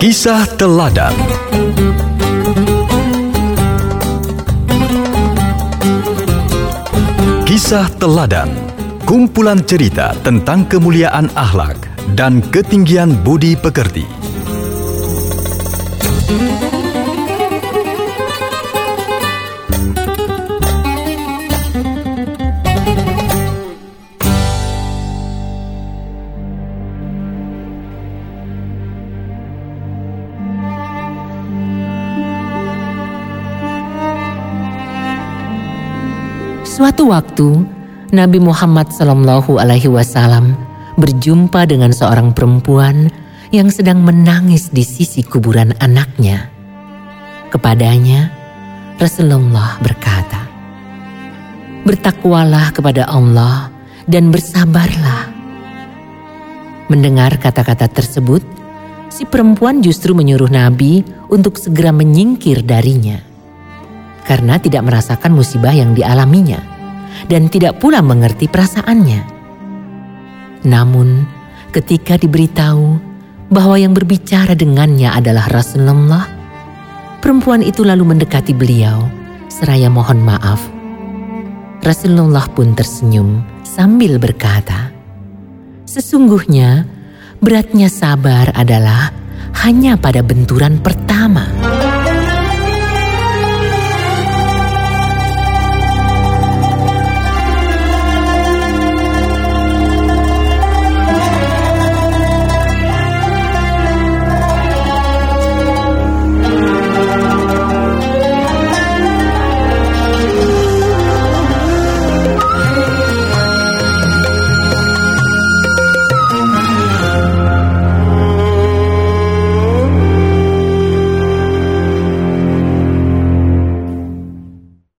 Kisah Teladan Kisah Teladan Kumpulan cerita tentang kemuliaan akhlak dan ketinggian budi pekerti. Suatu waktu, Nabi Muhammad Sallallahu Alaihi Wasallam berjumpa dengan seorang perempuan yang sedang menangis di sisi kuburan anaknya. Kepadanya, Rasulullah berkata, "Bertakwalah kepada Allah dan bersabarlah." Mendengar kata-kata tersebut, si perempuan justru menyuruh Nabi untuk segera menyingkir darinya karena tidak merasakan musibah yang dialaminya dan tidak pula mengerti perasaannya. Namun, ketika diberitahu bahwa yang berbicara dengannya adalah Rasulullah, perempuan itu lalu mendekati beliau seraya mohon maaf. Rasulullah pun tersenyum sambil berkata, "Sesungguhnya beratnya sabar adalah hanya pada benturan pertama."